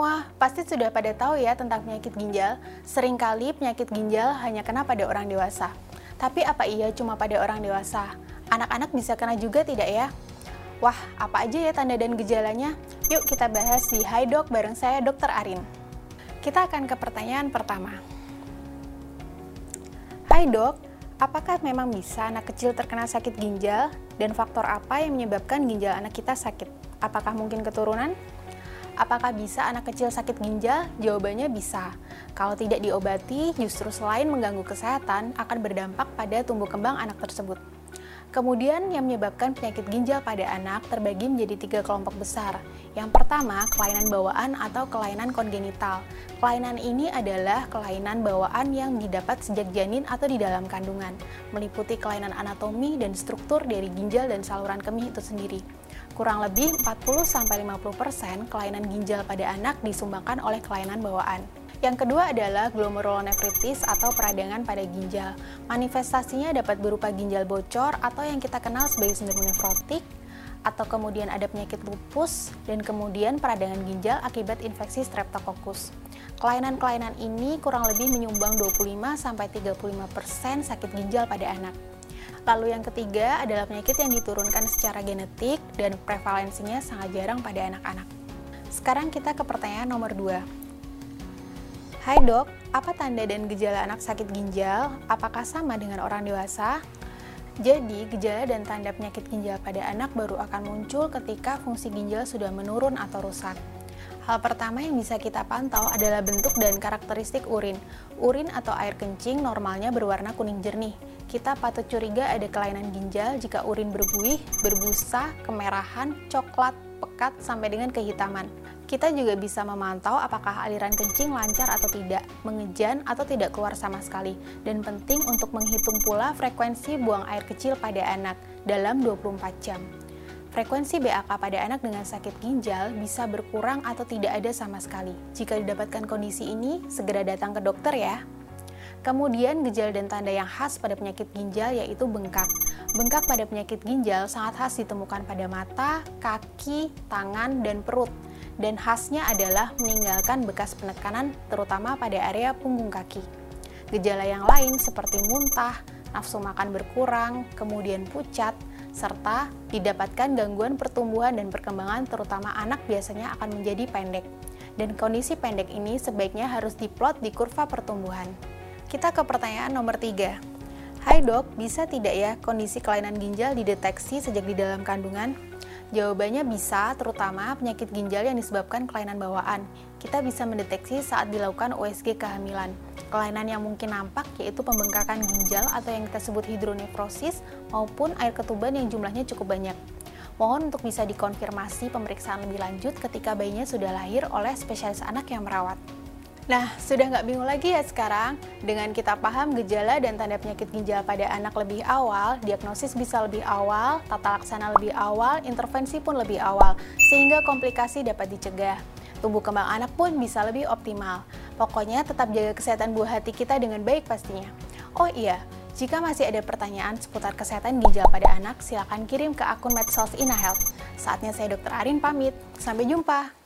semua, pasti sudah pada tahu ya tentang penyakit ginjal. Seringkali penyakit ginjal hanya kena pada orang dewasa. Tapi apa iya cuma pada orang dewasa? Anak-anak bisa kena juga tidak ya? Wah, apa aja ya tanda dan gejalanya? Yuk kita bahas di Hai Dok bareng saya Dr. Arin. Kita akan ke pertanyaan pertama. Hai Dok, apakah memang bisa anak kecil terkena sakit ginjal dan faktor apa yang menyebabkan ginjal anak kita sakit? Apakah mungkin keturunan? Apakah bisa anak kecil sakit ginjal? Jawabannya bisa. Kalau tidak diobati, justru selain mengganggu kesehatan, akan berdampak pada tumbuh kembang anak tersebut. Kemudian yang menyebabkan penyakit ginjal pada anak terbagi menjadi tiga kelompok besar. Yang pertama, kelainan bawaan atau kelainan kongenital. Kelainan ini adalah kelainan bawaan yang didapat sejak janin atau di dalam kandungan, meliputi kelainan anatomi dan struktur dari ginjal dan saluran kemih itu sendiri. Kurang lebih 40-50% kelainan ginjal pada anak disumbangkan oleh kelainan bawaan. Yang kedua adalah glomerulonefritis atau peradangan pada ginjal. Manifestasinya dapat berupa ginjal bocor atau yang kita kenal sebagai sindrom nefrotik, atau kemudian ada penyakit lupus, dan kemudian peradangan ginjal akibat infeksi streptococcus. Kelainan-kelainan ini kurang lebih menyumbang 25-35% sakit ginjal pada anak. Lalu yang ketiga adalah penyakit yang diturunkan secara genetik dan prevalensinya sangat jarang pada anak-anak. Sekarang kita ke pertanyaan nomor 2. Hai dok, apa tanda dan gejala anak sakit ginjal? Apakah sama dengan orang dewasa? Jadi, gejala dan tanda penyakit ginjal pada anak baru akan muncul ketika fungsi ginjal sudah menurun atau rusak. Hal pertama yang bisa kita pantau adalah bentuk dan karakteristik urin. Urin atau air kencing normalnya berwarna kuning jernih, kita patut curiga ada kelainan ginjal jika urin berbuih, berbusa, kemerahan, coklat, pekat, sampai dengan kehitaman. Kita juga bisa memantau apakah aliran kencing lancar atau tidak, mengejan atau tidak keluar sama sekali, dan penting untuk menghitung pula frekuensi buang air kecil pada anak dalam 24 jam. Frekuensi BAK pada anak dengan sakit ginjal bisa berkurang atau tidak ada sama sekali. Jika didapatkan kondisi ini, segera datang ke dokter ya. Kemudian gejala dan tanda yang khas pada penyakit ginjal yaitu bengkak. Bengkak pada penyakit ginjal sangat khas ditemukan pada mata, kaki, tangan, dan perut. Dan khasnya adalah meninggalkan bekas penekanan terutama pada area punggung kaki. Gejala yang lain seperti muntah, nafsu makan berkurang, kemudian pucat, serta didapatkan gangguan pertumbuhan dan perkembangan terutama anak biasanya akan menjadi pendek. Dan kondisi pendek ini sebaiknya harus diplot di kurva pertumbuhan. Kita ke pertanyaan nomor 3. Hai dok, bisa tidak ya kondisi kelainan ginjal dideteksi sejak di dalam kandungan? Jawabannya bisa, terutama penyakit ginjal yang disebabkan kelainan bawaan. Kita bisa mendeteksi saat dilakukan USG kehamilan. Kelainan yang mungkin nampak yaitu pembengkakan ginjal atau yang kita sebut hidronefrosis maupun air ketuban yang jumlahnya cukup banyak. Mohon untuk bisa dikonfirmasi pemeriksaan lebih lanjut ketika bayinya sudah lahir oleh spesialis anak yang merawat. Nah, sudah nggak bingung lagi ya sekarang? Dengan kita paham gejala dan tanda penyakit ginjal pada anak lebih awal, diagnosis bisa lebih awal, tata laksana lebih awal, intervensi pun lebih awal, sehingga komplikasi dapat dicegah. Tumbuh kembang anak pun bisa lebih optimal. Pokoknya tetap jaga kesehatan buah hati kita dengan baik pastinya. Oh iya, jika masih ada pertanyaan seputar kesehatan ginjal pada anak, silakan kirim ke akun medsos Inahealth. Saatnya saya Dr. Arin pamit. Sampai jumpa.